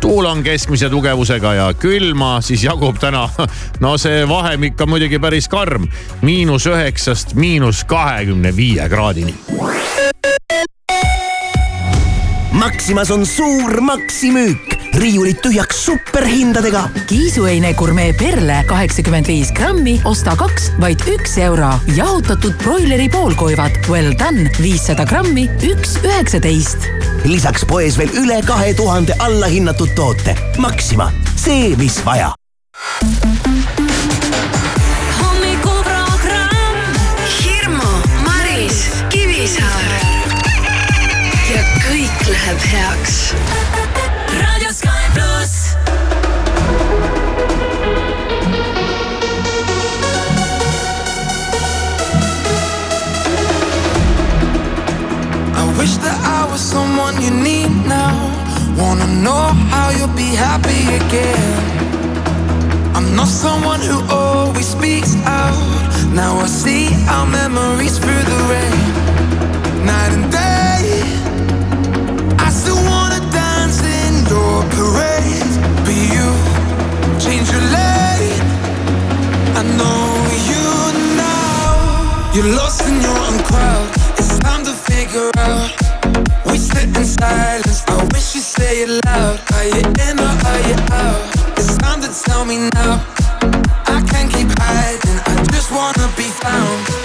tuul on keskmise tugevusega ja külma siis jagub täna. no see vahemik on muidugi päris karm, miinus üheksast miinus kahekümne viie kraadini. Maximas on suur maksimüük riiulid tühjaks superhindadega. kiisuheine gurmee perle kaheksakümmend viis grammi, osta kaks, vaid üks euro. jahutatud broileri poolkoivad Well done viissada grammi, üks üheksateist. lisaks poes veel üle kahe tuhande allahinnatud toote. Maxima, see, mis vaja hommikuprogramm Hirmu, Maris, Kivisaar ja kõik läheb heaks wish that I was someone you need now. Wanna know how you'll be happy again. I'm not someone who always speaks out. Now I see our memories through the rain. Night and day. I still wanna dance in your parade. But you change your lane. I know you now. You're lost in your own crowd. Figure. We sit in silence. I wish you say it loud. Are you in or are you out? It's time to tell me now. I can't keep hiding. I just wanna be found.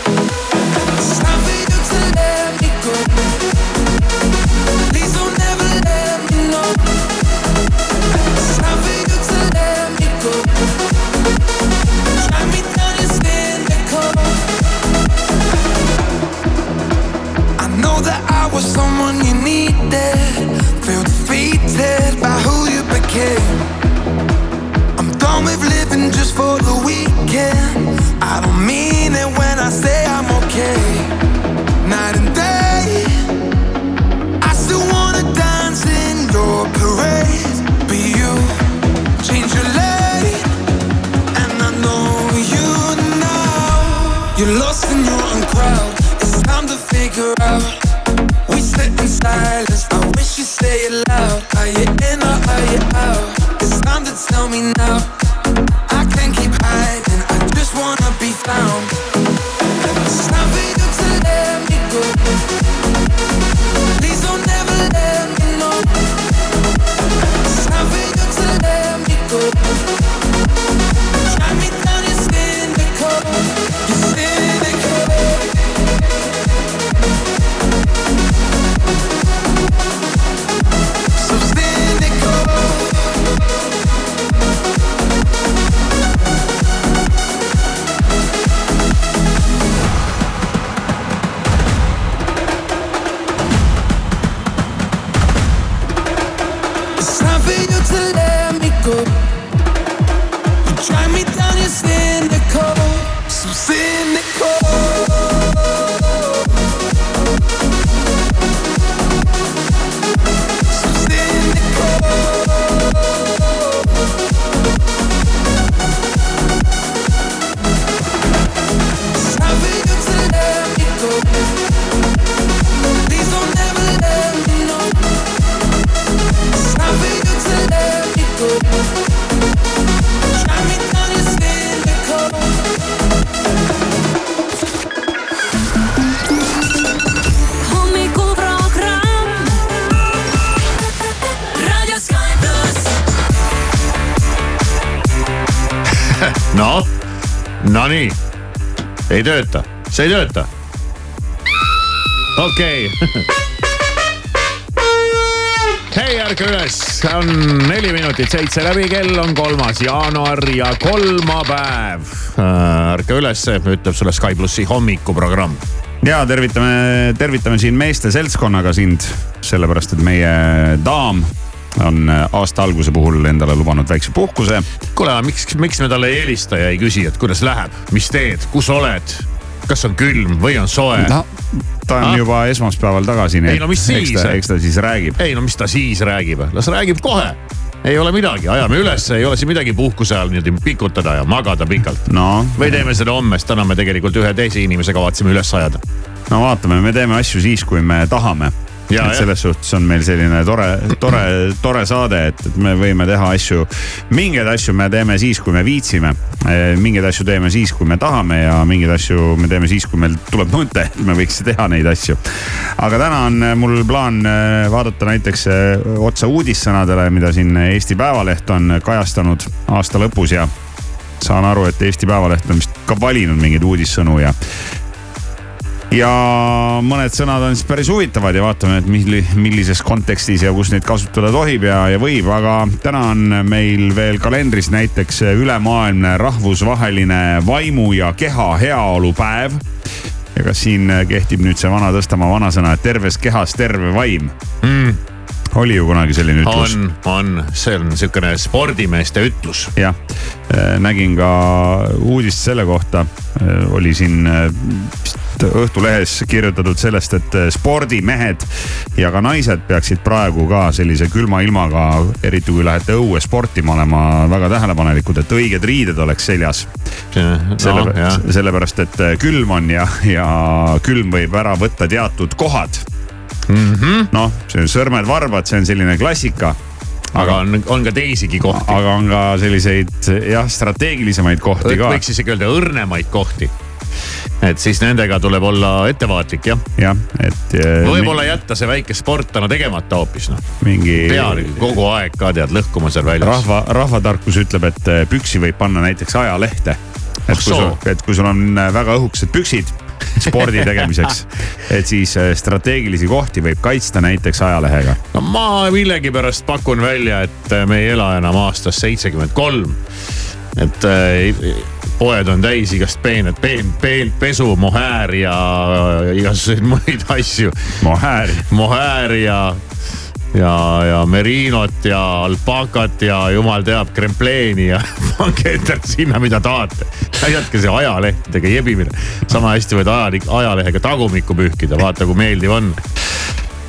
Pluss. noh, nonii, ei tööta, see ei tööta. okei okay. ärka üles, on neli minutit seitse läbi, kell on kolmas jaanuar ja kolmapäev. ärka ülesse, ütleb sulle Sky plussi hommikuprogramm. ja tervitame, tervitame siin meeste seltskonnaga sind, sellepärast et meie daam on aasta alguse puhul endale lubanud väikse puhkuse. kuule, aga miks, miks me talle ei helista ja ei küsi, et kuidas läheb, mis teed, kus oled, kas on külm või on soe? no ta on Ah? juba esmaspäeval tagasi, nii Ei no mis eks siis? ta, eks ta siis räägib. ei no mis ta siis räägib, las räägib kohe. ei ole midagi, ajame ülesse, ei ole siin midagi puhkuse ajal niimoodi pikutada ja magada pikalt. no, või teeme seda homme, sest täna me tegelikult ühe teise inimese kavatseme üles ajada. no vaatame, me teeme asju siis, kui me tahame Ja, et selles suhtes on meil selline tore, tore, tore saade, et, et me võime teha asju. mingeid asju me teeme siis, kui me viitsime. mingeid asju teeme siis, kui me tahame ja mingeid asju me teeme siis, kui meil tuleb mõte, et me võiks teha neid asju. aga täna on mul plaan äh, vaadata näiteks äh, otsa uudissõnadele, mida siin Eesti Päevaleht on kajastanud aasta lõpus ja saan aru, et Eesti Päevaleht on vist ka valinud mingeid uudissõnu ja ja mõned sõnad on siis päris huvitavad ja vaatame, et milli, millises kontekstis ja kus neid kasutada tohib ja, ja võib, aga täna on meil veel kalendris näiteks ülemaailmne rahvusvaheline vaimu ja keha heaolupäev. ja kas siin kehtib nüüd see vana Tõstamaa vanasõna, et terves kehas terve vaim mm.? Oli ju kunagi selline ütlus. on, on, see on sihukene spordimeeste ütlus. jah, nägin ka uudist selle kohta, oli siin vist Õhtulehes kirjutatud sellest, et spordimehed ja ka naised peaksid praegu ka sellise külma ilmaga, eriti kui lähete õue sportima, olema väga tähelepanelikud, et õiged riided oleks seljas. No, sellepärast, sellepärast, et külm on ja, ja külm võib ära võtta teatud kohad mm -hmm.. noh, see sõrmed-varbad, see on selline klassika aga on, on ka teisigi kohti. aga on ka selliseid jah, strateegilisemaid kohti ka. võiks isegi öelda õrnemaid kohti et siis nendega tuleb olla ettevaatlik jah. jah, et. võib-olla jätta see väike sportlane tegemata hoopis noh. mingi. peal kogu aeg ka tead lõhkuma seal väljas. rahva, rahvatarkus ütleb, et püksi võib panna näiteks ajalehte. et kui sul, et kui sul on väga õhukesed püksid spordi tegemiseks. et siis strateegilisi kohti võib kaitsta näiteks ajalehega. no ma millegipärast pakun välja, et me ei ela enam aastas seitsekümmend kolm. et äh, poed on täis igast peened, peen, peen, pesu, mohäär ja igasuguseid muid asju. mohääri. mohääri ja ja, ja merinot ja alpakat ja jumal teab krempleeni ja pange endale sinna, mida tahate. näidake see ajalehtedega jebimine. sama hästi võid ajalik, ajalehega tagumikku pühkida, vaata kui meeldiv on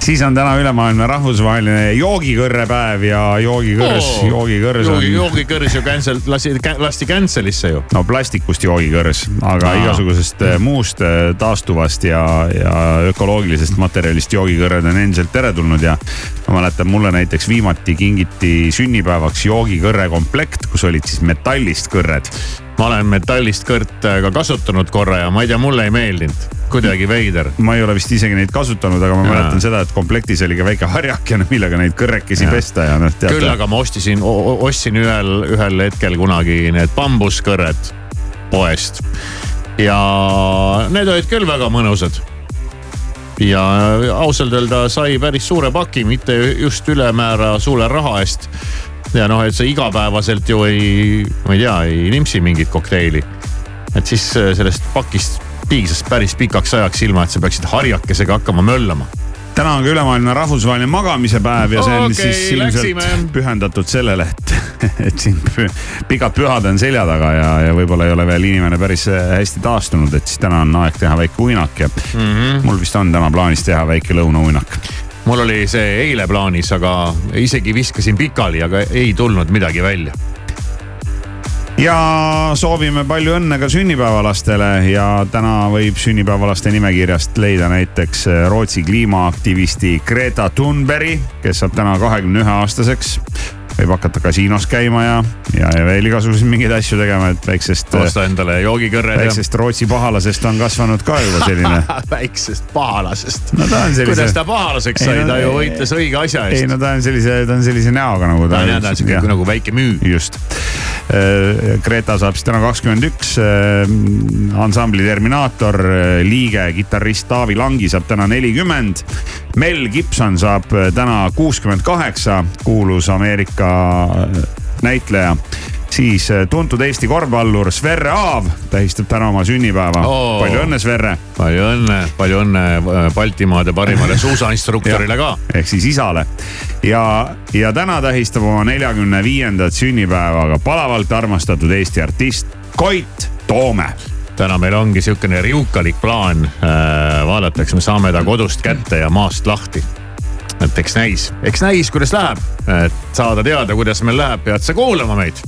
siis on täna ülemaailmne rahvusvaheline joogikõrrepäev ja joogikõrs oh,, joogikõrs on. joogikõrs ju cancel, lasti, lasti cancel'isse ju. no plastikust joogikõrs, aga Aa. igasugusest eh, muust eh, taastuvast ja, ja ökoloogilisest materjalist joogikõrred on endiselt teretulnud ja. ma mäletan, mulle näiteks viimati kingiti sünnipäevaks joogikõrre komplekt, kus olid siis metallist kõrred ma olen metallist kõrt äh, ka kasutanud korra ja ma ei tea, mulle ei meeldinud kuidagi veider. ma ei ole vist isegi neid kasutanud, aga ma ja. mäletan seda, et komplektis oli ka väike harjakene, millega neid kõrrekesi ja. pesta ja noh. küll aga ma ostisin, ostsin ühel, ühel hetkel kunagi need bambuskõrred poest. ja need olid küll väga mõnusad. ja ausalt öelda sai päris suure paki, mitte just ülemäära suure raha eest ja noh, et sa igapäevaselt ju ei, ma ei tea, ei nimpsi mingit kokteili. et siis sellest pakist piisas päris pikaks ajaks, ilma et sa peaksid harjakesega hakkama möllama. Täna on ka ülemaailmne rahvusvaheline magamise päev ja see on okay, siis ilmselt pühendatud sellele, et, et siin pikad pühad on selja taga ja, ja võib-olla ei ole veel inimene päris äh, hästi taastunud, et siis täna on aeg teha väike uinak ja mm -hmm. mul vist on täna plaanis teha väike lõunauinak. Mul oli see eile plaanis, aga isegi viskasin pikali, aga ei tulnud midagi välja ja soovime palju õnne ka sünnipäevalastele ja täna võib sünnipäevalaste nimekirjast leida näiteks Rootsi kliimaaktivisti Greta Thunberg, kes saab täna kahekümne ühe aastaseks võib hakata kasiinos käima ja, ja, ja veel igasuguseid mingeid asju tegema, et väiksest. osta endale joogikõrred. väiksest Rootsi pahalasest on kasvanud ka juba selline väiksest pahalasest no,. Sellise... kuidas ta pahalaseks sai, ta ju võitles õige asja eest. ei no ta on sellise, ta on sellise näoga nagu ta. ta on, ta on sihuke nagu väike müü. just. Äh, Greta saab siis täna kakskümmend üks, äh, ansambli Terminaator äh, liige, kitarrist Taavi Langi saab täna nelikümmend. Mel Gibson saab täna kuuskümmend kaheksa, kuulus Ameerika näitleja siis äh, tuntud Eesti korvpallur Sverre Aav tähistab täna oma sünnipäeva oh,. palju õnne, Sverre. palju õnne, palju õnne äh, Baltimaade parimale suusainstruktorile ka. ehk siis isale. ja, ja täna tähistab oma neljakümne viiendat sünnipäeva ka palavalt armastatud Eesti artist Koit Toome täna meil ongi sihukene riukalik plaan äh, vaadata, eks me saame ta kodust kätte ja maast lahti et eks näis, eks näis, kuidas läheb. et saada teada, kuidas meil läheb, pead sa kuulama meid.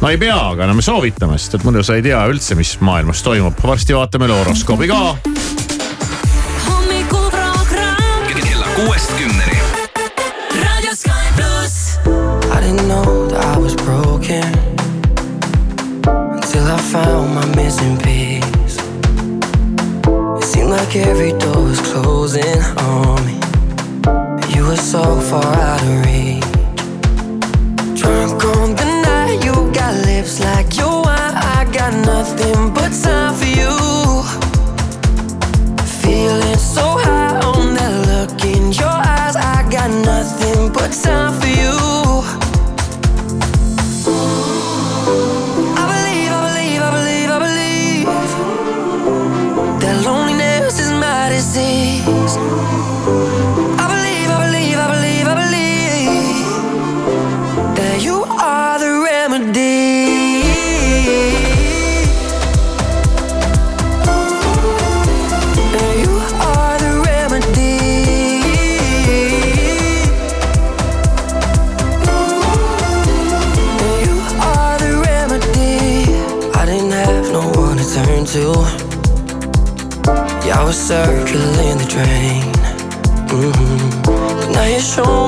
no ei pea, aga no me soovitame, sest et muidu sa ei tea üldse, mis maailmas toimub. varsti vaatame horoskoobi ka kuuest kümneni. I didn't know that I was broken until I found my missing piece. It seemed like every door was closing on me. You were so far out of reach. Drunk on the night, you got lips like your wine. I got nothing but time for you. Feeling so high on that look in your eyes. I got nothing but time for you. Circling the drain. Mhm. But now you show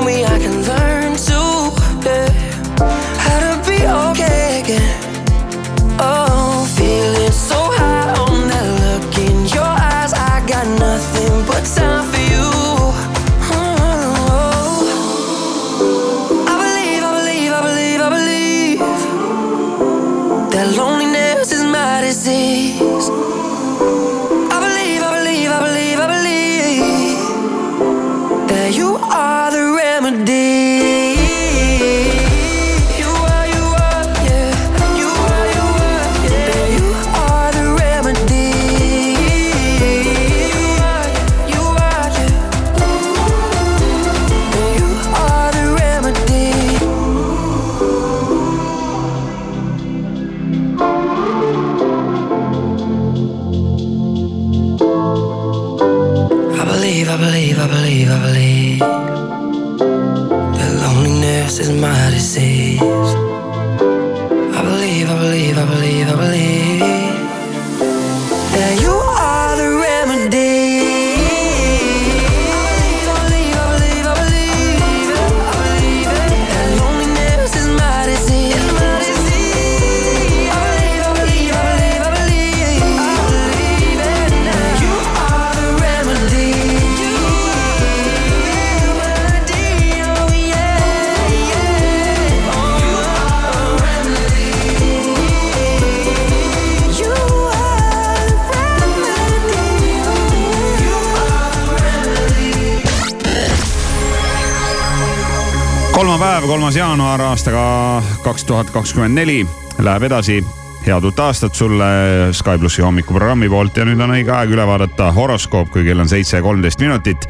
aastaga kaks tuhat kakskümmend neli läheb edasi head uut aastat sulle Sky plussi hommikuprogrammi poolt ja nüüd on õige aeg üle vaadata horoskoop, kui kell on seitse ja kolmteist minutit.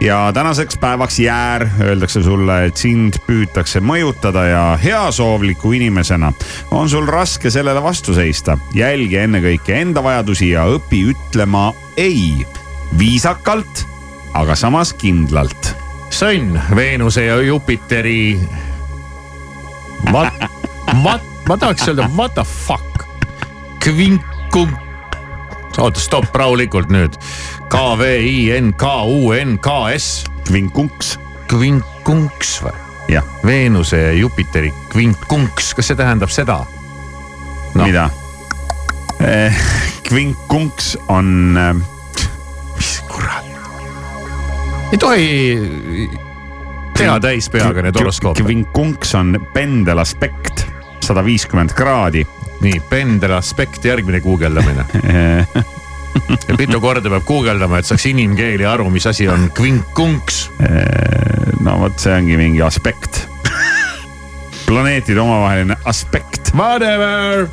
ja tänaseks päevaks jäär öeldakse sulle, et sind püütakse mõjutada ja heasoovliku inimesena on sul raske sellele vastu seista. jälgi ennekõike enda vajadusi ja õpi ütlema ei viisakalt, aga samas kindlalt sõnn Veenuse ja Jupiteri. What, what, ma tahaks öelda what the fuck. Kvinkunk. oota, stopp rahulikult nüüd. K V I N K U N K S. vinkunks, Kvinkunks või? jah Veenuse ja Jupiteri kvinkunks, kas see tähendab seda? no.. mida? kvinkunks on äh, mis kurat. ei tohi teha täis peaga neid horoskoope. kvinkunks on pendelaspekt, sada viiskümmend kraadi. nii, pendelaspekt, järgmine guugeldamine. ja mitu korda peab guugeldama, et saaks inimkeeli aru, mis asi on kvinkunks. no vot, see ongi mingi aspekt. planeetide omavaheline aspekt. Whatever.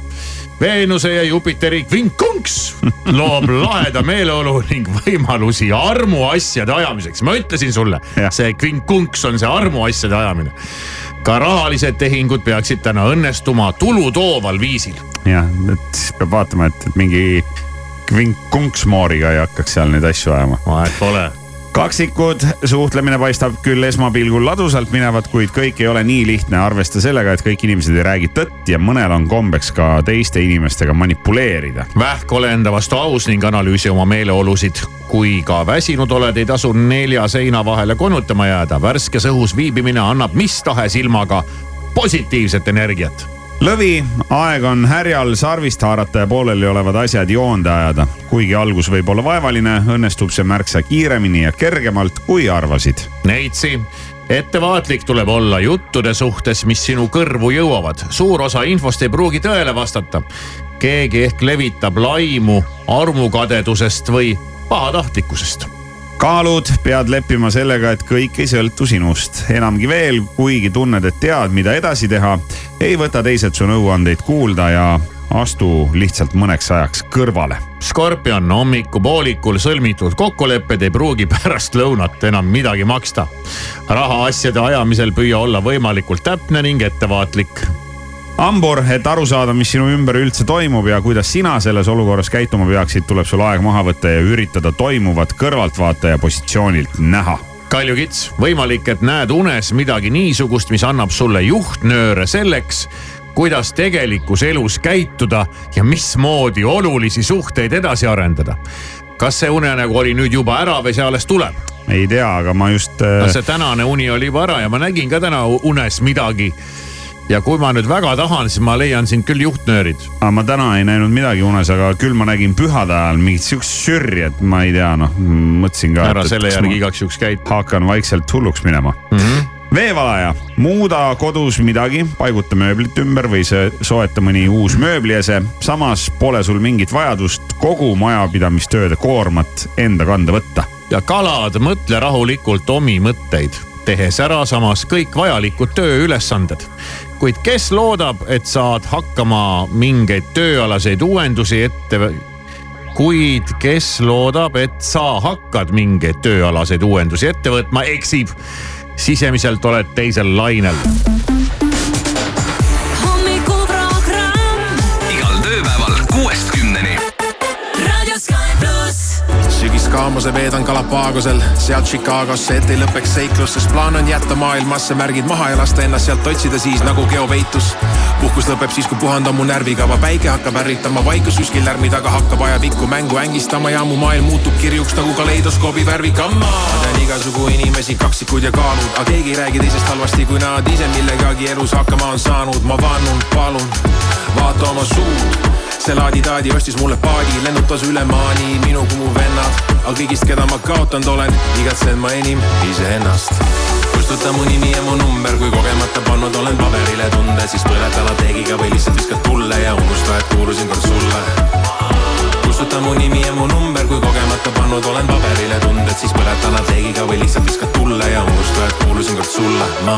Veenuse ja Jupiteri kvinkunks loob laheda meeleolu ning võimalusi armuasjade ajamiseks. ma ütlesin sulle see kvinkunks on see armuasjade ajamine. ka rahalised tehingud peaksid täna õnnestuma tulu tooval viisil. jah, et siis peab vaatama, et, et mingi kvinkunksmooriga ei hakkaks seal neid asju ajama. vahet pole. Kaksikud, suhtlemine paistab küll esmapilgul ladusalt minevat, kuid kõik ei ole nii lihtne. arvesta sellega, et kõik inimesed ei räägi tõtt ja mõnel on kombeks ka teiste inimestega manipuleerida. vähk ole enda vastu aus ning analüüsi oma meeleolusid. kui ka väsinud oled, ei tasu nelja seina vahele konutama jääda. värskes õhus viibimine annab mis tahes ilmaga positiivset energiat lõvi, aeg on härjal sarvist haarata ja pooleliolevad asjad joonde ajada. kuigi algus võib olla vaevaline, õnnestub see märksa kiiremini ja kergemalt, kui arvasid. Neitsi, ettevaatlik tuleb olla juttude suhtes, mis sinu kõrvu jõuavad. suur osa infost ei pruugi tõele vastata. keegi ehk levitab laimu armukadedusest või pahatahtlikkusest kaalud, pead leppima sellega, et kõik ei sõltu sinust. enamgi veel, kuigi tunned, et tead, mida edasi teha, ei võta teised su nõuandeid kuulda ja astu lihtsalt mõneks ajaks kõrvale. Skorpion hommikupoolikul sõlmitud kokkulepped ei pruugi pärast lõunat enam midagi maksta. rahaasjade ajamisel püüa olla võimalikult täpne ning ettevaatlik hambur, et aru saada, mis sinu ümber üldse toimub ja kuidas sina selles olukorras käituma peaksid, tuleb sul aeg maha võtta ja üritada toimuvat kõrvaltvaataja positsioonilt näha kaljukits, võimalik, et näed unes midagi niisugust, mis annab sulle juhtnööre selleks, kuidas tegelikus elus käituda ja mismoodi olulisi suhteid edasi arendada. kas see unenägu oli nüüd juba ära või see alles tuleb? ei tea, aga ma just. no see tänane uni oli juba ära ja ma nägin ka täna unes midagi ja kui ma nüüd väga tahan, siis ma leian sind küll juhtnöörid. aga ma täna ei näinud midagi unes, aga küll ma nägin pühade ajal mingit siukest sürri, et ma ei tea, noh mõtlesin ka. ära selle järgi igaks juhuks käid. hakkan vaikselt hulluks minema mm. -hmm veevalaja, muuda kodus midagi, paiguta mööblit ümber või soeta mõni uus mööbliese. samas pole sul mingit vajadust kogu majapidamistööde koormat enda kanda võtta. ja kalad, mõtle rahulikult omi mõtteid tehes ära samas kõik vajalikud tööülesanded. Kuid kes loodab, et saad hakkama mingeid tööalaseid uuendusi ette kuid kes loodab, et sa hakkad mingeid tööalaseid uuendusi ette võtma, eksib. sisemiselt oled teisel lainel kaamuse veedan Galapagosel, sealt Chicagosse, et ei lõpeks seiklus, sest plaan on jätta maailmasse märgid maha ja lasta ennast sealt otsida siis nagu geopeitus. puhkus lõpeb siis, kui puhandan mu närvikava, päike hakkab ärritama, vaikus kuskil lärmi taga hakkab ajapikku mängu ängistama ja mu maailm muutub kirjuks nagu kaleidoskoobi värvikamma. ma tean igasugu inimesi, kaksikud ja kaalud, aga keegi ei räägi teisest halvasti, kui nad ise millegagi elus hakkama on saanud. ma vannun, palun, vaata oma suud see laadi-taadi ostis mulle paadi, lennutas üle maani, minu kui mu vennad. aga kõigist, keda ma kaotanud olen, igatsen ma enim iseennast. kustuta mu nimi ja mu number, kui kogemata pannud olen paberile tunde, siis põleta lateegiga või lihtsalt viskad tulle ja unusta, et kuulusin kord sulle kustuta mu nimi ja mu number, kui kogemata pannud olen paberile tunded, siis põleta lateegiga või lihtsalt viskad tulle ja unusta, et kuulusin kord sulle, ma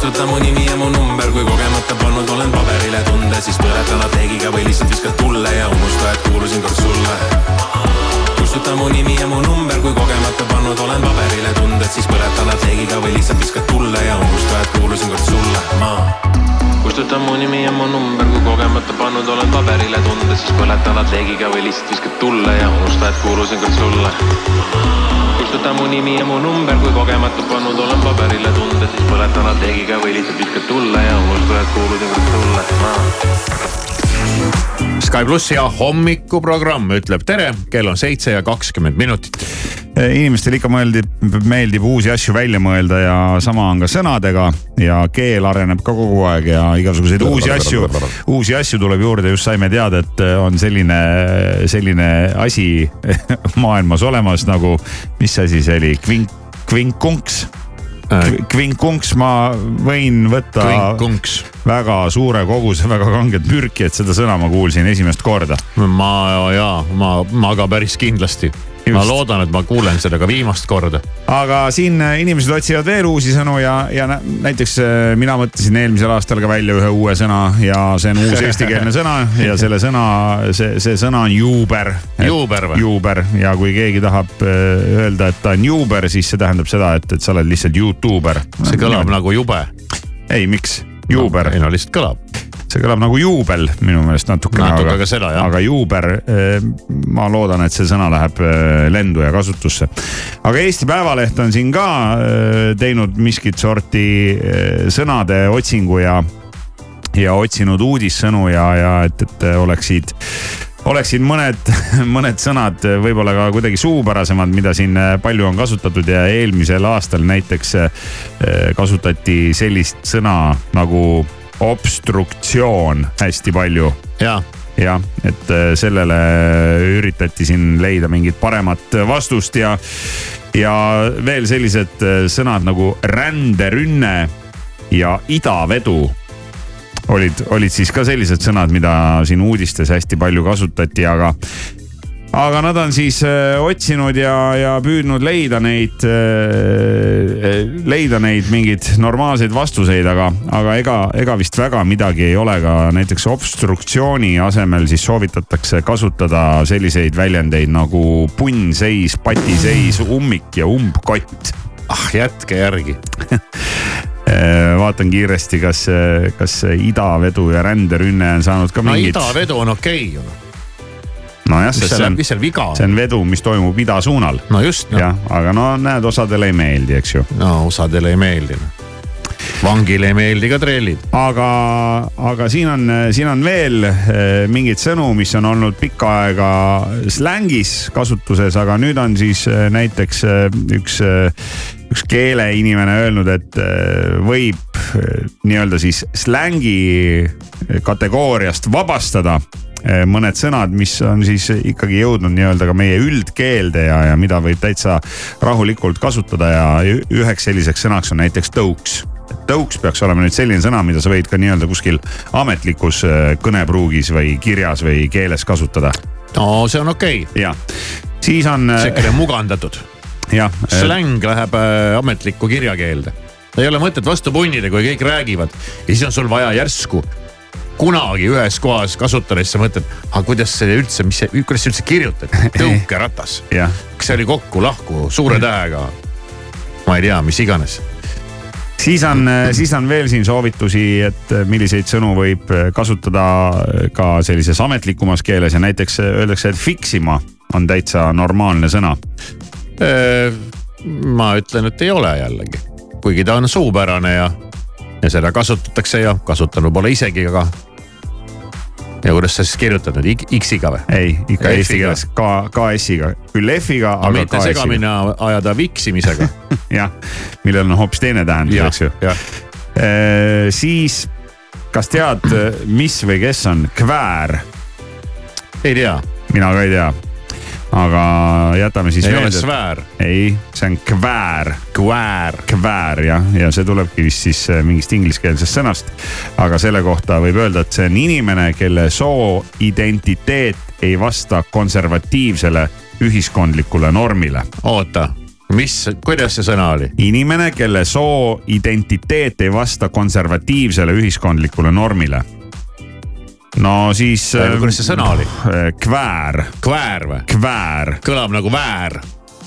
kustuta mu nimi ja mu number, kui kogemata pannud olen paberile tunde, siis põleta lateegiga või lihtsalt viskad tulle ja unusta, et kuulusin kord sulle. kustuta mu nimi ja mu number, kui kogemata pannud olen paberile tunded, siis põleta lateegiga või lihtsalt viskad tulle ja unusta, et kuulusin kord sulle, ma kustuta mu nimi ja mu number, kui kogemata pannud olen paberile tunded, siis põleta lateegiga või lihtsalt viskad tulle ja unusta, et kuulusin kord sulle kustuta mu nimi ja mu number, kui kogemata pannud olen paberile tunde, siis põletan apteegiga või lihtsalt viskad tulle ja unusta, et kuulusin kord sulle ma. Sky pluss ja hommikuprogramm ütleb tere, kell on seitse ja kakskümmend minutit. inimestele ikka meeldib, meeldib uusi asju välja mõelda ja sama on ka sõnadega ja keel areneb ka kogu aeg ja igasuguseid uusi asju, uusi asju tuleb juurde. just saime teada, et on selline, selline asi maailmas olemas nagu, mis asi see oli, kvink, kvinkunks kvinkunks ma võin võtta Kvinkunks. väga suure koguse väga kanget mürki, et seda sõna ma kuulsin esimest korda. ma jaa, ma, ma ka päris kindlasti. Ma loodan, et ma kuulen seda ka viimast korda. aga siin äh, inimesed otsivad veel uusi sõnu ja, ja nä- näiteks äh, mina mõtlesin eelmisel aastal ka välja ühe uue sõna ja see on uus eestikeelne sõna ja selle sõna, see, see sõna on juuber. Juuber või? juuber ja kui keegi tahab äh, öelda, et ta on juuber, siis see tähendab seda, et, et sa oled lihtsalt Youtuber. see kõlab nagu jube. ei, miks? juuber ei no lihtsalt kõlab. See kõlab nagu juubel minu meelest natukene. Natuke ka seda, jah. aga juuber, ma loodan, et see sõna läheb eh, lendu ja kasutusse. aga Eesti Päevaleht on siin ka eh, teinud miskit sorti eh, sõnade otsingu ja, ja otsinud uudissõnu ja, ja et, et oleksid oleksid mõned, mõned sõnad võib-olla ka kuidagi suupärasemad, mida siin palju on kasutatud ja eelmisel aastal näiteks eh, kasutati sellist sõna nagu obstruktsioon. Hästi palju. Jaa. Jah, et eh, sellele üritati siin leida mingit paremat vastust ja, ja veel sellised eh, sõnad nagu ränderünne ja idavedu. Olid, olid siis ka sellised sõnad, mida siin uudistes hästi palju kasutati, aga aga nad on siis äh, otsinud ja, ja püüdnud leida neid äh,, leida neid mingeid normaalseid vastuseid, aga, aga ega, ega vist väga midagi ei ole ka näiteks obstruktsiooni asemel siis soovitatakse kasutada selliseid väljendeid nagu punnseis, patiseis, ummik ja umbkott ah jätke järgi. Äh, vaatan kiiresti, kas, kas idavedu ja ränderünne on saanud ka no mingit. idavedu on okei okay, ju noh. Nojah, sest see on, mis seal viga see on? on vedu, mis toimub ida suunal. no just noh, jah, aga no näed, osadele ei meeldi, eks ju. no osadele ei meeldi noh. vangile ei meeldi ka trellid. aga, aga siin on, siin on veel eh, mingeid sõnu, mis on olnud pikka aega slängis kasutuses, aga nüüd on siis eh, näiteks eh, üks, üks keeleinimene öelnud, et eh, võib eh, nii-öelda siis slängi kategooriast vabastada eh, mõned sõnad, mis on siis ikkagi jõudnud nii-öelda ka meie üldkeelde ja, ja mida võib täitsa rahulikult kasutada ja üheks selliseks sõnaks on näiteks tõuks tõuks peaks olema nüüd selline sõna, mida sa võid ka nii-öelda kuskil ametlikus kõnepruugis või kirjas või keeles kasutada. no see on okei okay., ja siis on. siukene mugandatud. Släng läheb äh, ametlikku kirjakeelde. ei ole mõtet vastu punnida, kui kõik räägivad ja siis on sul vaja järsku kunagi ühes kohas kasutada, siis sa mõtled, aga kuidas see üldse, mis see, kuidas see üldse kirjutati, tõukeratas. kas see oli kokku-lahku suure tähega? ma ei tea, mis iganes. siis on, siis on veel siin soovitusi, et milliseid sõnu võib kasutada ka sellises ametlikumas keeles ja näiteks öeldakse, et fix ima on täitsa normaalne sõna. Ma ütlen, et ei ole jällegi, kuigi ta on suupärane ja, ja seda kasutatakse ja kasutanud pole isegi, aga. ja kuidas sa siis kirjutad nüüd X-iga või? ei, ikka eesti keeles ka, KS-iga, küll F-iga, aga aga mitte segamini ajada viksimisega. jah, millel on hoopis teine tähendus, eks ju. jah, siis, kas tead, mis või kes on kväär? ei tea, mina ka ei tea. Aga jätame siis ei ole meelde. sfäär, ei, see on kväär. kväär. kväär jah, ja see tulebki vist siis äh, mingist ingliskeelsest sõnast. aga selle kohta võib öelda, et see on inimene, kelle sooidentiteet ei vasta konservatiivsele ühiskondlikule normile. oota, mis, kuidas see sõna oli? inimene, kelle sooidentiteet ei vasta konservatiivsele ühiskondlikule normile. No siis. kuidas see sõna oli? kväär, kväär või? kväär. kõlab nagu väär.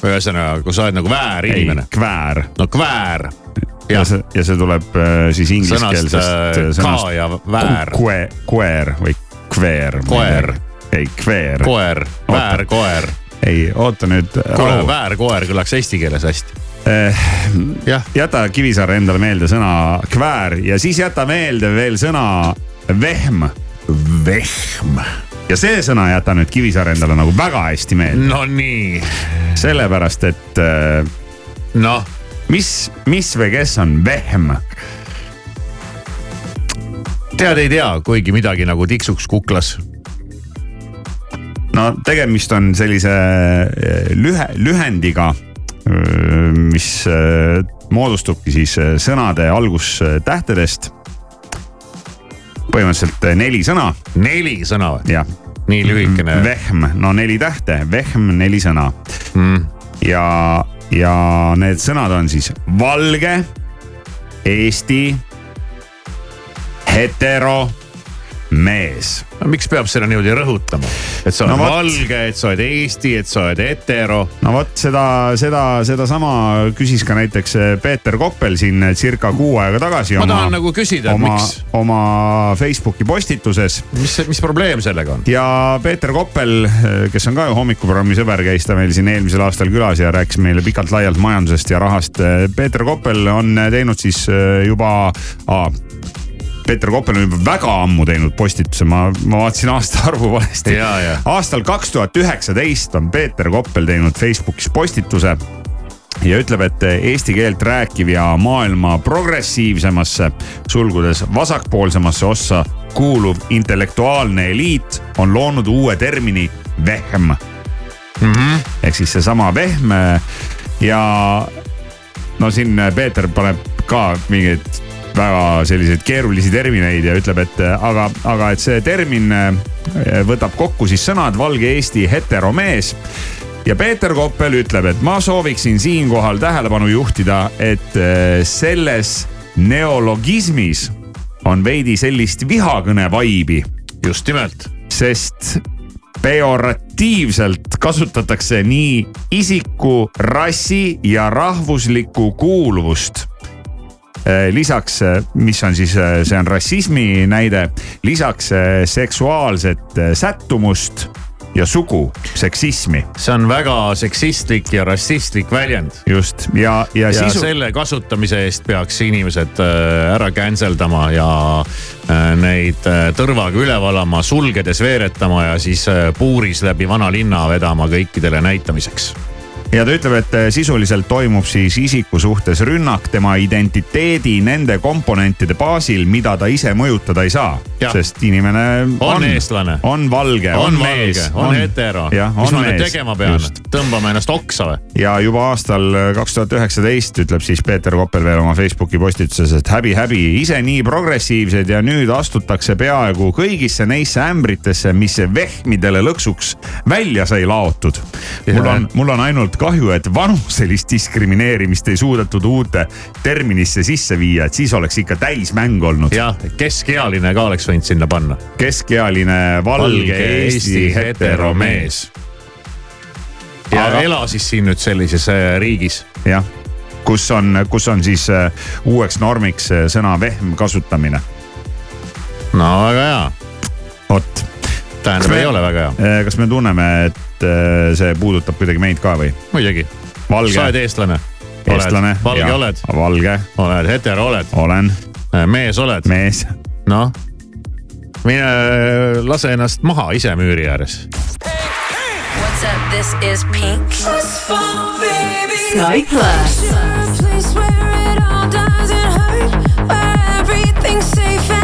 ühesõnaga, kui sa oled nagu väärinimene. kväär. no kväär. ja jah, see, ja see tuleb äh, siis ingliskeelsest Sõnast, äh, ka ja väär. Kue, koer või kveer. Koer. ei, kveer. koer, väärkoer. ei, oota nüüd. kuule, väärkoer kõlaks eesti keeles hästi. jah, jäta Kivisaare endale meelde sõna kväär ja siis jäta meelde veel sõna vehm. Vehm. ja see sõna ei jäta nüüd Kivisaar endale nagu väga hästi meelde, no nii, sellepärast et äh, noh, mis, mis või kes on vehm? tead ei tea, kuigi midagi nagu tiksuks kuklas. no tegemist on sellise äh, lühe, lühendiga, mis äh, moodustubki siis sõnade algustähtedest. Põhimõtteliselt äh, neli sõna, neli sõna või? jah. nii lühikene. vehm, no neli tähte, vehm, neli sõna Mm. ja, ja need sõnad on siis valge, Eesti, hetero, mees miks peab seda niimoodi rõhutama, et sa oled No no, vot. valge, et sa oled Eesti, et sa oled hetero. no vot seda, seda, sedasama küsis ka näiteks eh, Peeter Koppel siin circa kuu aega tagasi. ma tahan nagu küsida, oma miks,, oma Facebooki postituses mis, mis probleem sellega on? ja Peeter Koppel, kes on ka ju hommikuprogrammi sõber, käis ta meil siin eelmisel aastal külas ja rääkis meile pikalt-laialt majandusest ja rahast. Peeter Koppel on teinud siis eh, juba ah, Peeter Koppel on juba väga ammu teinud postituse, ma, ma vaatasin aastaarvu valesti aastal kaks tuhat üheksateist on Peeter Koppel teinud Facebookis postituse ja ütleb, et eesti keelt rääkiv ja maailma progressiivsemasse, sulgudes vasakpoolsemasse ossa kuuluv intellektuaalne eliit on loonud uue termini vehm mm. -hmm. ehk siis seesama vehm ja no siin Peeter paneb ka mingeid väga selliseid keerulisi termineid ja ütleb, et aga, aga et see termin eh, võtab kokku siis sõnad valge Eesti heteromees. Ja Peeter Koppel ütleb, et ma sooviksin siinkohal tähelepanu juhtida, et eh, selles neologismis on veidi sellist vihakõne vaibi, just nimelt. sest pejoratiivselt kasutatakse nii isiku, rassi ja rahvuslikku kuuluvust lisaks, mis on siis, see on rassismi näide, lisaks eh, seksuaalset eh, sättumust ja sugu, seksismi see on väga seksistlik ja rassistlik väljend. just ja, ja, ja sisu. selle kasutamise eest peaks inimesed ära cancel dama ja neid tõrvaga üle valama, sulgedes veeretama ja siis puuris läbi vanalinna vedama kõikidele näitamiseks. Ja ta ütleb, et eh, sisuliselt toimub siis isiku suhtes rünnak tema identiteedi nende komponentide baasil, mida ta ise mõjutada ei saa. Sest inimene on, On eestlane. on valge, on on mees, on hetero, jah, mis on ma nüüd tegema pean, tõmbame ennast oksa või? ja juba aastal kaks tuhat üheksateist ütleb siis Peeter Koppel veel oma Facebooki postituses, et häbi-häbi, ise nii progressiivsed ja nüüd astutakse peaaegu kõigisse neisse ämbritesse, mis vehmidele lõksuks välja sai laotud. mul on, mul on ainult kahju, et vanuselist diskrimineerimist ei suudetud uute terminisse sisse viia, et siis oleks ikka täismäng olnud. jah, keskealine ka oleks võinud sinna panna. keskealine valge Eesti heteromees. ja Aga- Aga... ela siis siin nüüd sellises äh, riigis. jah, kus on, kus on siis äh, uueks normiks äh, sõna vehm kasutamine. no väga hea, vot, tähendab me- ei ole väga hea, kas me tunneme, et äh, see puudutab kuidagi meid ka või? muidugi. sa oled valge, eestlane. eestlane. valge oled, valge, oled hetero oled, olen mees oled, mees. noh. mine äh, lase ennast maha ise müüri ääres. What's up? This is Pink. Sky Plus. Bloodshot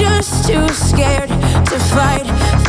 just too scared to fight.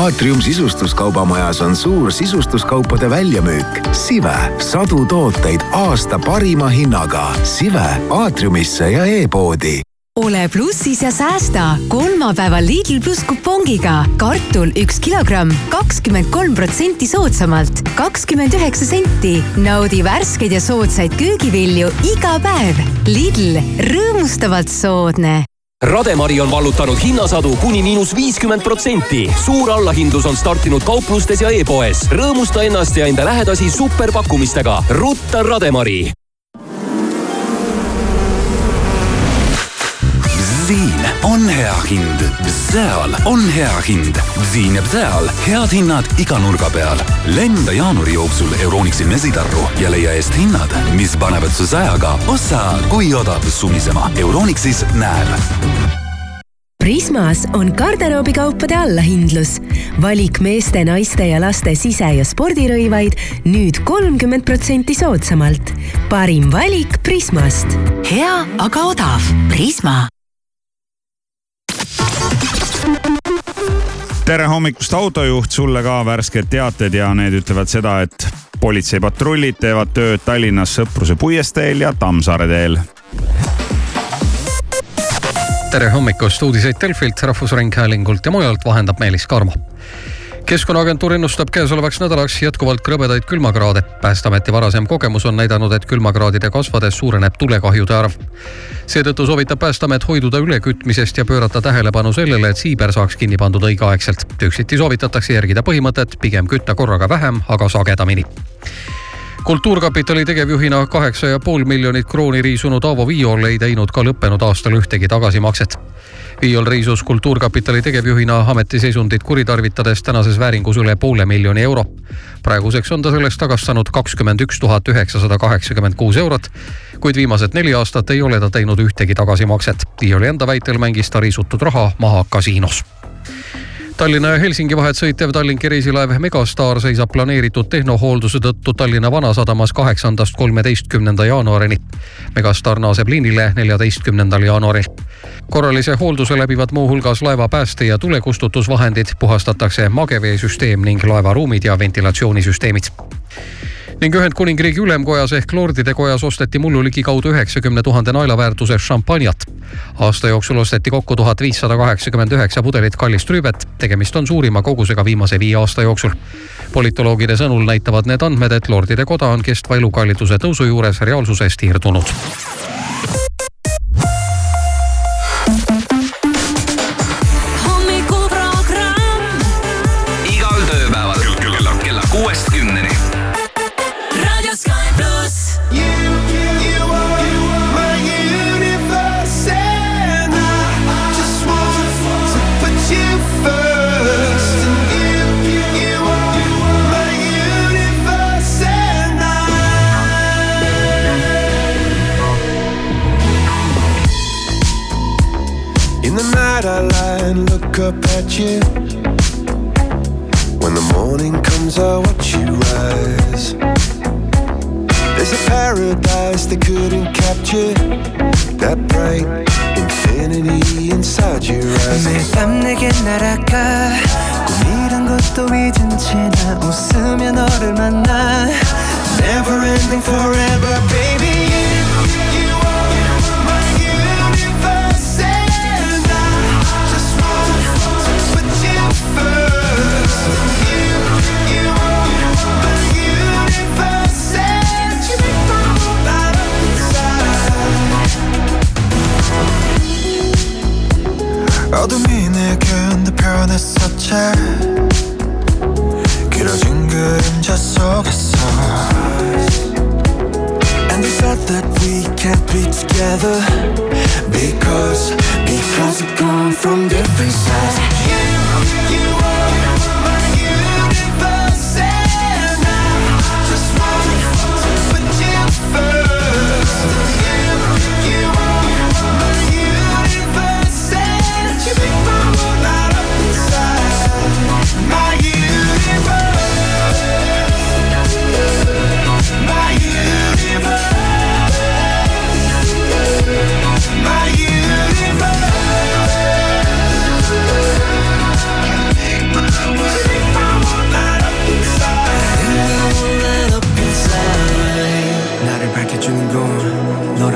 Aatrium sisustuskaubamajas on suur sisustuskaupade väljamüük. Sive, sadu tooteid aasta parima hinnaga. Sive aatriumisse ja e-poodi ole plussis ja säästa kolmapäeval Lidl pluss kupongiga. kartul üks kilogramm, kakskümmend kolm protsenti soodsamalt, kakskümmend üheksa senti. naudi värskeid ja soodsaid köögivilju iga päev. Lidl, rõõmustavalt soodne Rademari on vallutanud hinnasadu kuni miinus viiskümmend protsenti. suur allahindlus on startinud kauplustes ja e-poes. rõõmusta ennast ja enda lähedasi superpakkumistega. rutta Rademari. On hea hind, Bzeal on hea hind. Bziin ja Bzeal, head hinnad iga nurga peal. lenda jaanuari jooksul Euronixi mesitarru ja leia eest hinnad, mis panevad su sajaga ossa kui odav sumisema. Euronixis näeb Prismas on garderoobikaupade allahindlus. valik meeste, naiste ja laste sise- ja spordirõivaid nüüd kolmkümmend protsenti soodsamalt. parim valik Prismast. hea, aga odav. Prisma. Tere hommikust, autojuht, sulle ka värsked teated ja need ütlevad seda, et politseipatrullid teevad tööd Tallinnas Sõpruse puiesteel ja Tammsaare teel. tere hommikust, uudiseid Delfilt, Rahvusringhäälingult ja mujalt vahendab Meelis Karmo keskkonnaagentuur ennustab käesolevaks nädalaks jätkuvalt krõbedaid külmakraade. päästeameti varasem kogemus on näidanud, et külmakraadide kasvades suureneb tulekahjude arv. seetõttu soovitab Päästeamet hoiduda ülekütmisest ja pöörata tähelepanu sellele, et siiber saaks kinni pandud õigeaegselt. üksiti soovitatakse järgida põhimõtet pigem kütta korraga vähem, aga sagedamini kultuurkapitali tegevjuhina kaheksa ja pool miljonit krooni riisunud Aavo Viiol ei teinud ka lõppenud aastal ühtegi tagasimakset. Viiol riisus Kultuurkapitali tegevjuhina ametiseisundit kuritarvitades tänases vääringus üle poole miljoni euro. praeguseks on ta sellest tagastanud kakskümmend üks tuhat üheksasada kaheksakümmend kuus eurot, kuid viimased neli aastat ei ole ta teinud ühtegi tagasimakset. Viioli enda väitel mängis ta riisutud raha maha kasiinos Tallinna ja Helsingi vahet sõitev Tallinki reisilaev Megastar seisab planeeritud tehnohoolduse tõttu Tallinna Vanasadamas kaheksandast kolmeteistkümnenda jaanuarini. Megastar naaseb liinile neljateistkümnendal jaanuaril. korralise hoolduse läbivad muuhulgas laeva pääste- ja tulekustutusvahendid, puhastatakse mageveesüsteem ning laevaruumid ja ventilatsioonisüsteemid ning Ühendkuningriigi ülemkojas ehk Lordide kojas osteti mullu ligikaudu üheksakümne tuhande naela väärtuses šampanjat. aasta jooksul osteti kokku tuhat viissada kaheksakümmend üheksa pudelit kallist rüübet. tegemist on suurima kogusega viimase viie aasta jooksul. politoloogide sõnul näitavad need andmed, et Lordide koda on kestva elukalliduse tõusu juures reaalsusest irdunud. you. When the morning comes, I watch you rise. There's a paradise they couldn't capture. That bright infinity inside your eyes. 매일 밤 내게 날아가 꿈이란 것도 잊은 채 나 웃으며 너를 만나 Never ending forever, baby. You, you 어둠이 내겐 변했었지 길어진 그림자 속에서. And we thought that we can't be together. Because, because we come from different sides. You, you are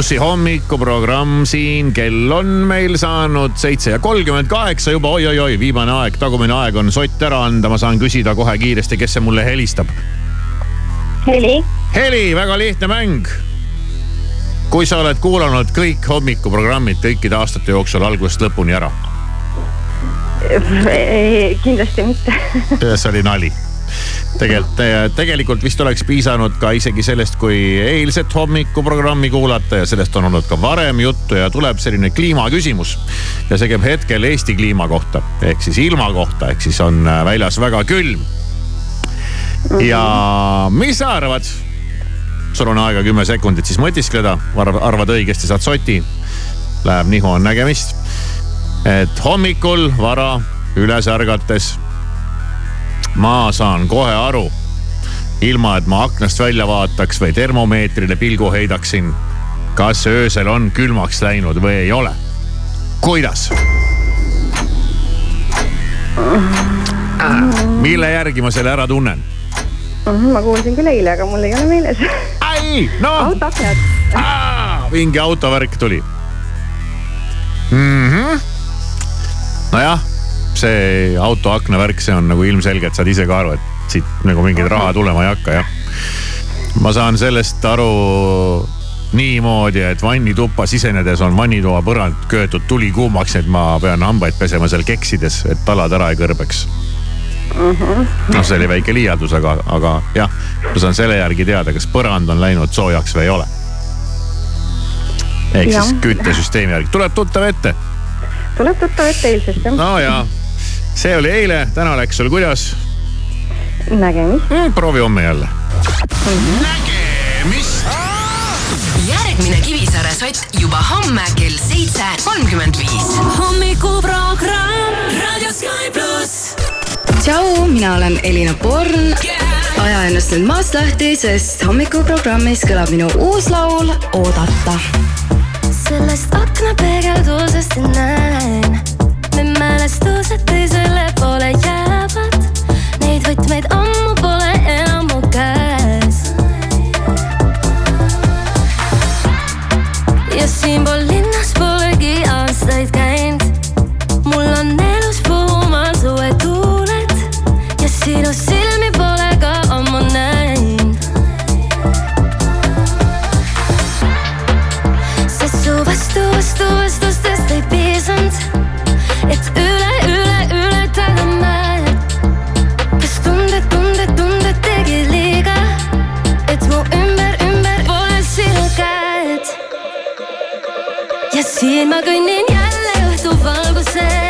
plussi hommikuprogramm siin, kell on meil saanud seitse ja kolmkümmend kaheksa juba oi-oi-oi, viimane aeg, tagumine aeg on sott ära anda, ma saan küsida kohe kiiresti, kes see mulle helistab. heli, heli, väga lihtne mäng. kui sa oled kuulanud kõik hommikuprogrammid kõikide aastate jooksul algusest lõpuni ära, kindlasti mitte. see oli nali tegelikult, tegelikult vist oleks piisanud ka isegi sellest, kui eilset hommikuprogrammi kuulata ja sellest on olnud ka varem juttu ja tuleb selline kliimaküsimus. ja see käib hetkel Eesti kliima kohta ehk siis ilma kohta, ehk siis on äh, väljas väga külm. ja mis sa arvad? sul on aega kümme sekundit siis mõtiskleda, arvad õigesti, saad soti. Läheb nihu, on nägemist. et hommikul vara üles ärgates ma saan kohe aru, ilma et ma aknast välja vaataks või termomeetrile pilgu heidaksin, kas öösel on külmaks läinud või ei ole. kuidas? mille järgi ma selle ära tunnen? ma kuulsin küll eile, aga mul ei ole meeles. ai, noh. autoaknad. mingi autovärk tuli mm. -hmm. nojah, see autoakna värk, see on nagu ilmselgelt saad ise ka aru, et siit nagu mingit raha tulema ei hakka, jah. ma saan sellest aru niimoodi, et vannituppa sisenedes on vannitoa põrand köetud tuli kuumaks, et ma pean hambaid pesema seal keksides, et talad ära ei kõrbeks. noh, see oli väike liialdus, aga, aga jah, ma saan selle järgi teada, kas põrand on läinud soojaks või ei ole. ehk siis Jah. küttesüsteemi järgi, tuleb tuttav ette. tuleb tuttav ette eilsest jah? no ja, see oli eile, täna läks sul kuidas? nägemist mm,. proovi homme jälle. nägemist. järgmine Kivisaare sott juba homme kell seitse kolmkümmend viis. hommikuprogramm Raadio Sky pluss. tšau, mina olen Elina Born. aja ennast nüüd maast lahti, sest hommikuprogrammis kõlab minu uus laul Oodata. sellest aknapeegeldusest näen, need mälestused teisele poole jäävad. Neid võtmeid ammu pole enam mu käes. ja siinpool linnas siin ma kõnnin jälle õhtuvalguses, pimestatud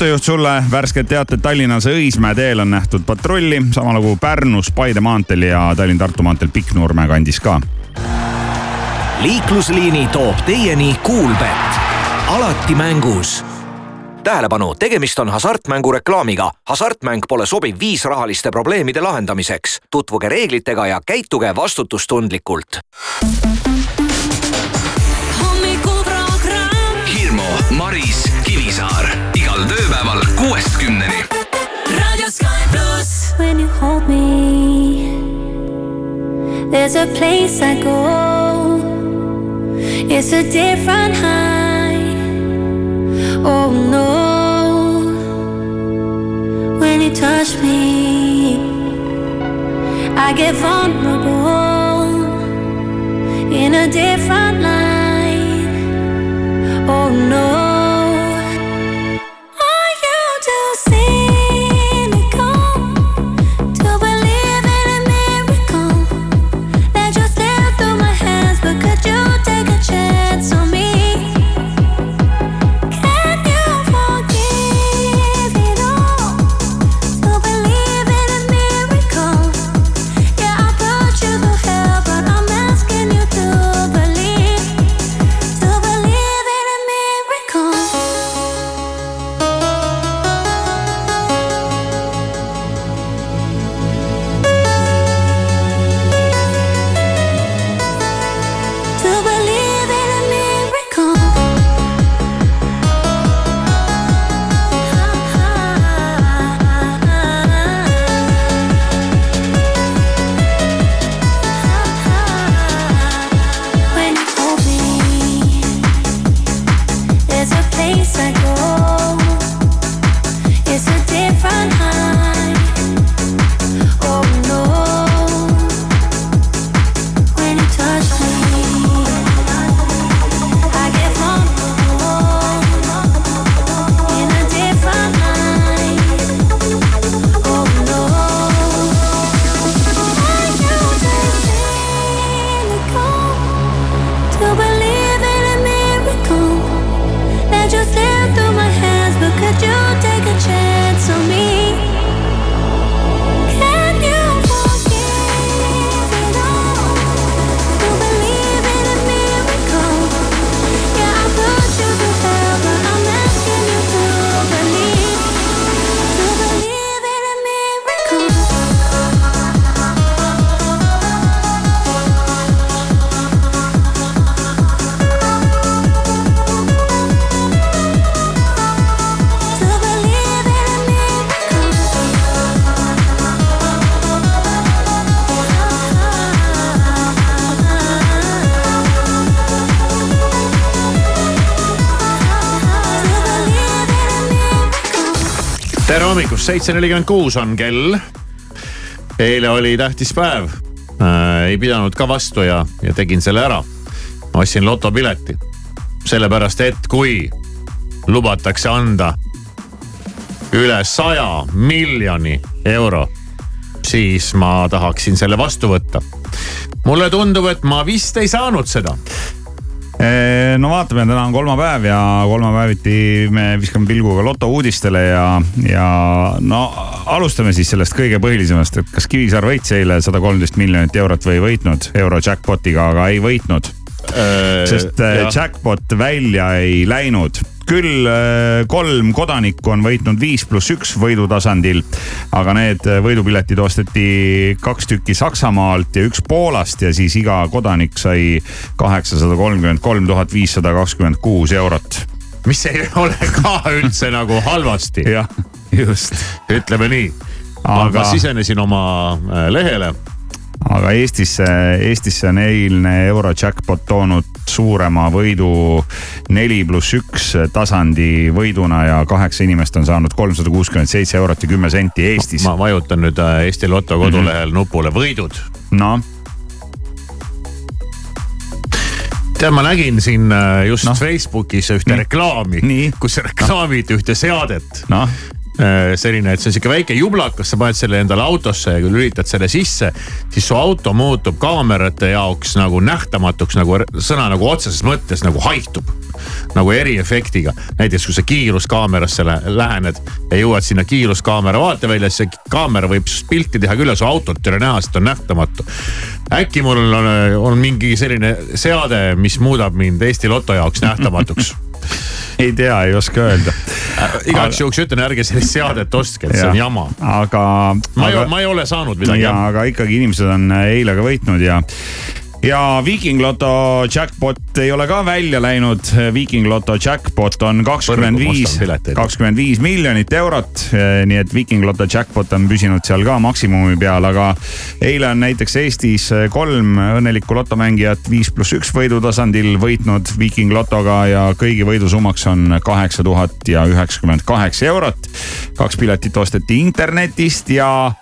autojuht sulle värsked teated Tallinnas Õismäe teel on nähtud patrulli, sama lugu Pärnus Paide maanteel ja Tallinn-Tartu maanteel Pikknurme kandis ka. liiklusliini toob teieni Kuulbett, alati mängus tähelepanu, tegemist on hasartmängu reklaamiga. hasartmäng pole sobiv viis rahaliste probleemide lahendamiseks. tutvuge reeglitega ja käituge vastutustundlikult. Maris, Kivisaar igal tööpäeval kuuest kümneni. raadio Sky pluss. When you hold me, there's a place I go. It's a different high. Oh no. When you touch me, I get vulnerable in a different light. Oh no. Hommikust, seitse nelikümmend kuus on kell. eile oli tähtis päev äh,. ei pidanud ka vastu ja, ja tegin selle ära. ma ostsin lotopileti. sellepärast, et kui lubatakse anda üle saja miljoni euro, siis ma tahaksin selle vastu võtta. mulle tundub, et ma vist ei saanud seda no vaatame, täna on kolmapäev ja kolmapäeviti me viskame pilgu ka loto uudistele ja, ja no alustame siis sellest kõige põhilisemast, et kas Kivisaar võitis eile sada kolmteist miljonit eurot või ei võitnud euro jackpot'iga, aga ei võitnud. Sest äh, jackpot välja ei läinud küll äh, kolm kodanikku on võitnud viis pluss üks võidutasandil, aga need äh, võidupiletid osteti kaks tükki Saksamaalt ja üks Poolast ja siis iga kodanik sai kaheksasada kolmkümmend kolm tuhat viissada kakskümmend kuus eurot. mis ei ole ka üldse nagu halvasti. jah, just. ütleme nii. aga ma sisenesin oma äh, lehele aga Eestisse, Eestisse on eilne euro jackpot toonud suurema võidu neli pluss üks tasandi võiduna ja kaheksa inimest on saanud kolmsada kuuskümmend seitse eurot ja kümme senti Eestis. ma vajutan nüüd äh, Eesti Loto kodulehel mm -hmm. nupule võidud. noh tead, ma nägin siin äh, just no. Facebookis ühte Nii. reklaami, kus reklaamiti ühte seadet no selline, et see on sihuke väike jublakas, sa paned selle endale autosse ja kui lülitad selle sisse, siis su auto muutub kaamerate jaoks nagu nähtamatuks, nagu sõna nagu otseses mõttes nagu haihtub. nagu eriefektiga, näiteks kui sa kiiruskaamerasse lähened ja jõuad sinna kiiruskaamera vaatevälja, siis see kaamera võib pilti teha küll, aga su autot ei ole näha, sest ta on nähtamatu. äkki mul on, on mingi selline seade, mis muudab mind Eesti Loto jaoks nähtamatuks ei tea, ei oska öelda. Äh, igaks juhuks ütlen, ärge sellist seadet ostke, et see on jama. aga. ma ei, ma ei ole saanud midagi. aga ikkagi inimesed on eile ka võitnud ja ja Viiking Loto jackpot ei ole ka välja läinud. Viiking Loto jackpot on kakskümmend viis, kakskümmend viis miljonit eurot. nii et Viiking Loto jackpot on püsinud seal ka maksimumi peal, aga eile on näiteks Eestis kolm õnnelikku lotomängijat viis pluss üks võidu tasandil võitnud Viiking Lotoga ja kõigi võidusummaks on kaheksa tuhat ja üheksakümmend kaheksa eurot. kaks piletit osteti internetist ja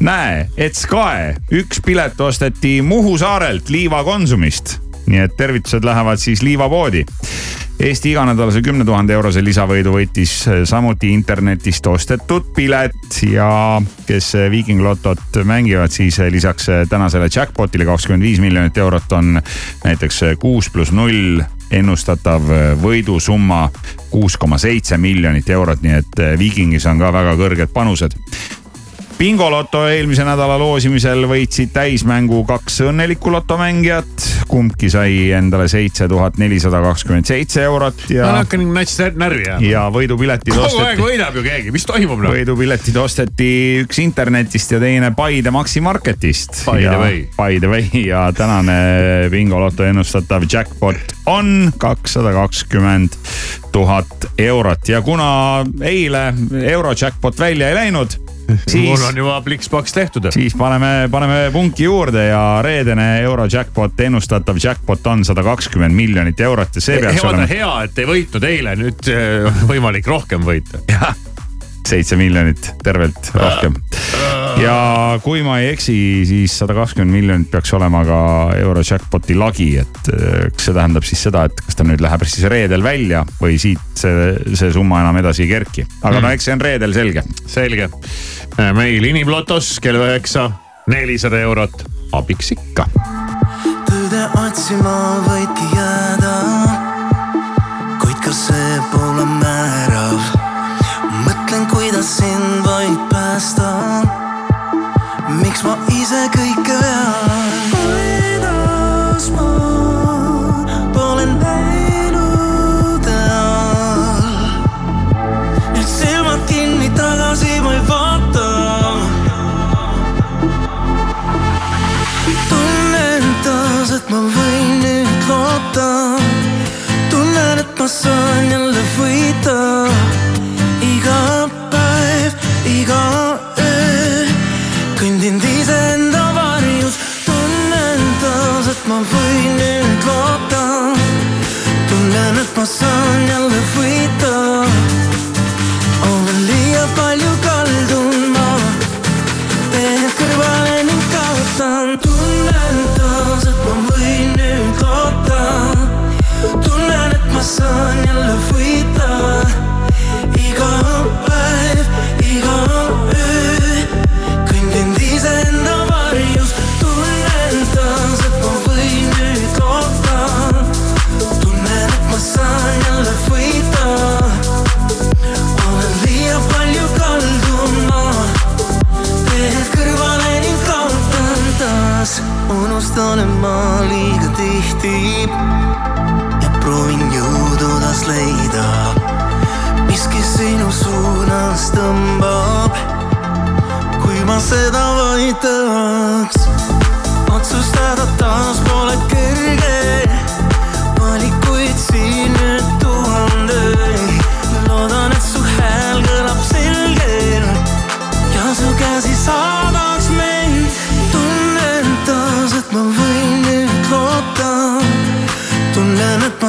näe, et Sky, üks pilet osteti Muhu saarelt Liiva Konsumist. nii et tervitused lähevad siis Liiva poodi. Eesti iganädalase kümne tuhande eurose lisavõidu võitis samuti internetist ostetud pilet ja kes Viiking Lotot mängivad, siis lisaks tänasele jackpot'ile kakskümmend viis miljonit eurot on näiteks kuus pluss null ennustatav võidusumma kuus koma seitse miljonit eurot, nii et Viikingis on ka väga kõrged panused bingoloto eelmise nädala loosimisel võitsid täismängu kaks õnnelikku lotomängijat. kumbki sai endale seitse tuhat nelisada kakskümmend seitse eurot ja. ma hakkan nats närvi jääma. ja võidupiletid osteti. kogu aeg võidab ju keegi, mis toimub noh? võidupiletid osteti üks internetist ja teine Paide Maxi Marketist. By the way. By the way ja tänane bingoloto ennustatav jackpot on kakssada kakskümmend tuhat eurot ja kuna eile euro jackpot välja ei läinud mul on juba pliks-plaks tehtud. siis paneme, paneme punki juurde ja reedene euro jackpot, ennustatav jackpot on sada kakskümmend miljonit eurot ja see peaks hea, olema. hea, et ei võitnud eile, nüüd on äh, võimalik rohkem võita. jah, seitse miljonit tervelt rohkem. ja kui ma ei eksi, siis sada kakskümmend miljonit peaks olema ka euro jackpot'i lagi, et äh, kas see tähendab siis seda, et kas ta nüüd läheb siis reedel välja või siit see, see summa enam edasi ei kerki. aga mm. no eks see on reedel selge. selge meil Inimlotos kell üheksa, nelisada eurot, abiks ikka. tõde otsima võidki jääda, kuid ka see pole määrav. mõtlen, kuidas sind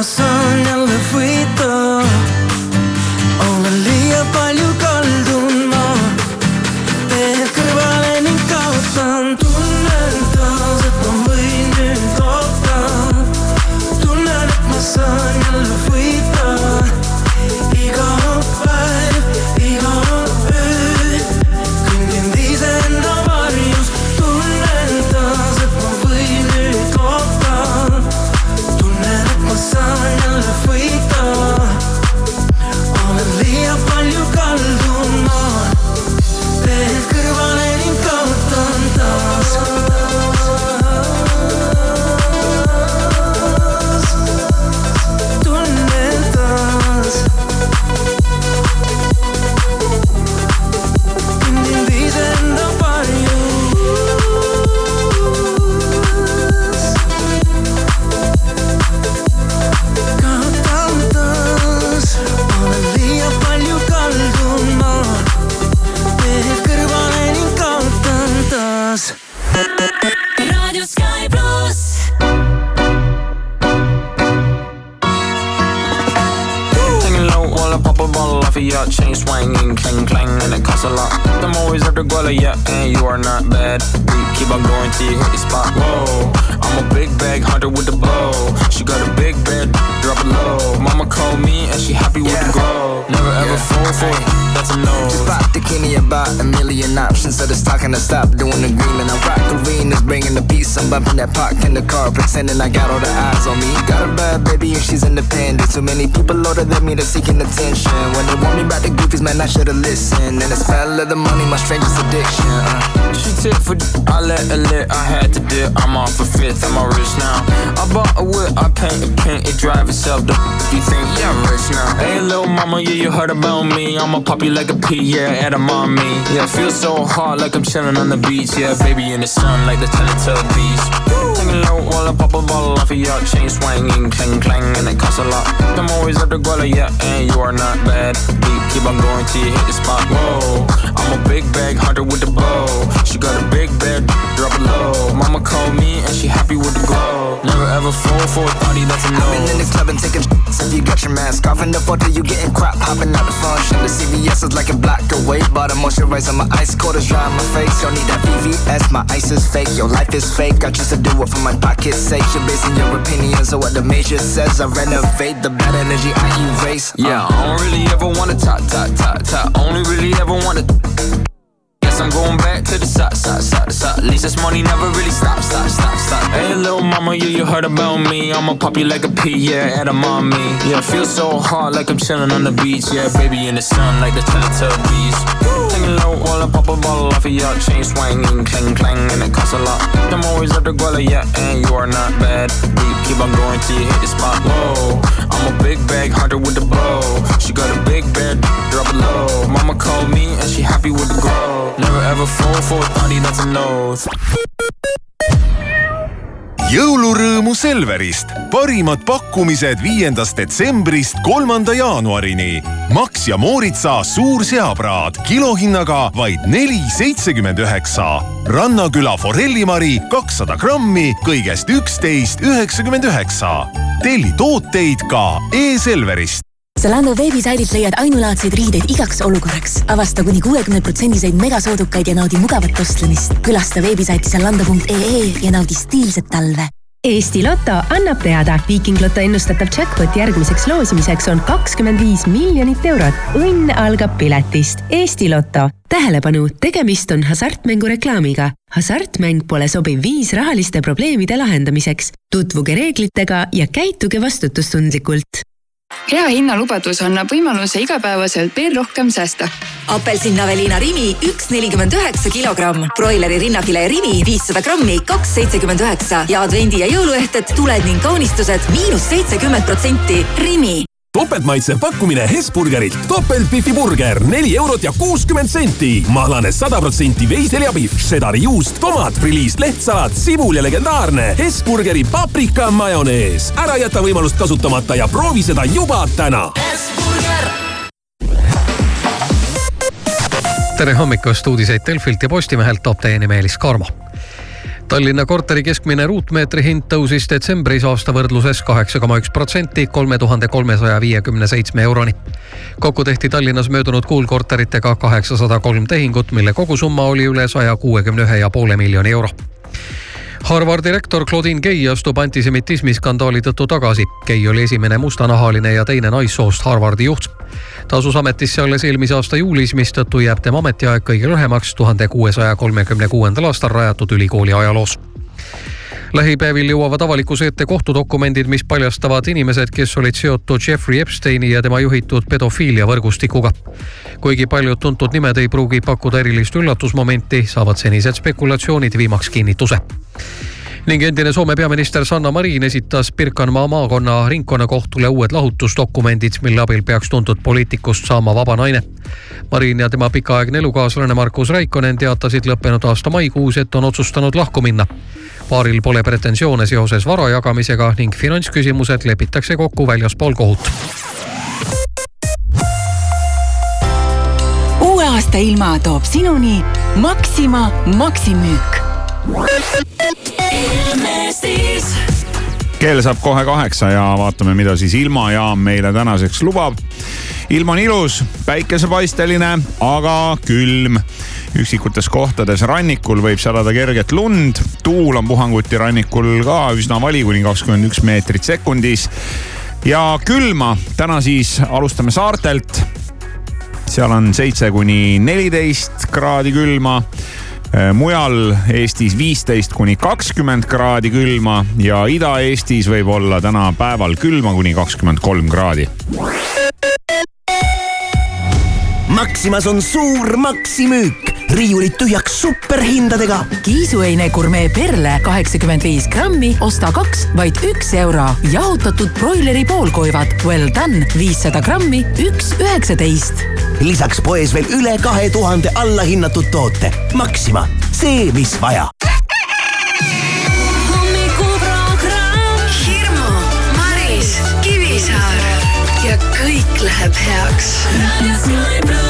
tunnen, et ma saan jälle that park in the car, pretending I got all the eyes on me. Got a bad baby and she's independent. Too many people older than me, they're seeking attention. When they want me about the goofies, man, I should've listened. And the smell of the money, my strangest addiction. Uh. She tip for I let her lit, I had to dip. I'm off a fifth, I'm a rich now. I bought a whip, I paint it pink, it drive itself. The you think, yeah, I'm rich now. Hey, little mama, yeah, you heard about me. I'ma pop you like a pea, yeah, at a mommy. Yeah, feel so hot like I'm chilling on the beach. Yeah, baby in the sun like the Teletubbies. Taking low while I pop a bottle off of your chain swinging, clang clang, and it costs a lot. I'm always at the Guala, yeah, and you are not bad. Deep, keep on going till you hit the spot. Whoa, I'm a big bag hunter with the bow. She got a big bed, drop it low. Mama called me and she happy with the glow. Never ever fall for a thotty, that's a no. I've been in the club and taking shots. If you got your mask off in the photo, you getting crap hopping out the function. The CVS is like a block away, but I'm moisturizing my ice cold is dry on my face. Don't need that VVS, my ice is fake. Your life is fake. I choose to do it for my pocket's sake. You're basing your opinions on what the major says. I renovate the bad energy I erase. Yeah, I don't really ever wanna talk, talk, talk, talk. Only really ever wanna. I'm going back to the side, side, side, side. At least this money never really stops, stop, stop, stop. Hey, little mama, you, you heard about me. I'ma pop you like a pea, yeah, at a mommy. Yeah, feel so hot like I'm chilling on the beach. Yeah, baby in the sun like the Teletubbies. Taking low while I pop a bottle off of your chain swinging, clang clang, and it costs a lot. I'm always at the Guala, yeah, and you are not bad. Deep, keep on going till you hit the spot. Whoa, I'm a big bag hunter with the bow. She got a big bed, drop it low. Mama called me and she happy with the grow. Never ever fall for a thotty, that's a no. jõulurõõmu Selverist, parimad pakkumised viiendast detsembrist kolmanda jaanuarini. Max ja Mooritsa suur seapraad kilohinnaga vaid neli seitsekümmend üheksa. Rannaküla forellimari kakssada grammi kõigest üksteist üheksakümmend üheksa. telli tooteid ka e-Selverist. Zalando veebisaidilt leiad ainulaadseid riideid igaks olukorraks. avasta kuni kuuekümne protsendiseid megasoodukaid ja naudi mugavat ostlemist. külasta veebisaiti zalando.ee ja naudi stiilset talve. Eesti Loto annab teada, Viiking Loto ennustatav jackpot järgmiseks loosimiseks on kakskümmend viis miljonit eurot. õnn algab piletist. Eesti Loto. tähelepanu, tegemist on hasartmängureklaamiga. hasartmäng pole sobiv viis rahaliste probleemide lahendamiseks. tutvuge reeglitega ja käituge vastutustundlikult hea hinnalubadus annab võimaluse igapäevaselt veel rohkem säästa. apelsinaveliina Rimi üks nelikümmend üheksa kilogramm, broileri rinnafilee Rimi viissada grammi, kaks seitsekümmend üheksa ja advendi ja jõuluehted, tuled ning kaunistused miinus seitsekümmend protsenti. Rimi topeltmaitsev pakkumine Hesburgerilt. topeltbifi burger neli eurot ja kuuskümmend senti. mahlane sada protsenti veiseljapihv, šedari juust, tomat, friliis, lehtsalat, sibul ja legendaarne Hesburgeri paprika majonees. ära jäta võimalust kasutamata ja proovi seda juba täna. tere hommikust, uudiseid Delfilt ja Postimehelt toob teieni Meelis Karmo Tallinna korteri keskmine ruutmeetri hind tõusis detsembris aasta võrdluses kaheksa koma üks protsenti, kolme tuhande kolmesaja viiekümne seitsme euroni. kokku tehti Tallinnas möödunud kuul korteritega kaheksasada kolm tehingut, mille kogusumma oli üle saja kuuekümne ühe ja poole miljoni euro Harvardi rektor Claudine Gay astub antisemitismi skandaali tõttu tagasi. Gay oli esimene mustanahaline ja teine naissoost Harvardi juht. ta asus ametisse alles eelmise aasta juulis, mistõttu jääb tema ametiaeg kõige lühemaks tuhande kuuesaja kolmekümne kuuendal aastal rajatud ülikooli ajaloos lähipäevil jõuavad avalikkuse ette kohtudokumendid, mis paljastavad inimesed, kes olid seotud Jeffrey Epsteini ja tema juhitud pedofiiliavõrgustikuga. kuigi paljud tuntud nimed ei pruugi pakkuda erilist üllatusmomenti, saavad senised spekulatsioonid viimaks kinnituse ning endine Soome peaminister Sanna Marin esitas Pirkanmaa maakonna ringkonnakohtule uued lahutusdokumendid, mille abil peaks tuntud poliitikust saama vaba naine. Marin ja tema pikaaegne elukaaslane Markus Raikonen teatasid lõppenud aasta maikuus, et on otsustanud lahku minna paaril pole pretensioone seoses vara jagamisega ning finantsküsimused lepitakse kokku väljaspool kohut. uue aasta ilma toob sinuni Maxima maksimüük. Kell saab kohe kaheksa ja vaatame, mida siis ilmajaam meile tänaseks lubab. ilm on ilus, päikesepaisteline, aga külm üksikutes kohtades rannikul võib sadada kerget lund. tuul on puhanguti rannikul ka üsna vali, kuni kakskümmend üks meetrit sekundis. ja külma täna siis alustame saartelt. seal on seitse kuni neliteist kraadi külma mujal Eestis viisteist kuni kakskümmend kraadi külma ja Ida-Eestis võib olla täna päeval külma kuni kakskümmend kolm kraadi. Maximas on suur maksimüük, riiulid tühjaks superhindadega. kiisuöine gurmee perle kaheksakümmend viis grammi, osta kaks, vaid üks euro. jahutatud broileri poolkoivad Well Done viissada grammi, üks üheksateist. lisaks poes veel üle kahe tuhande allahinnatud toote. Maxima, see, mis vaja kõik läheb heaks.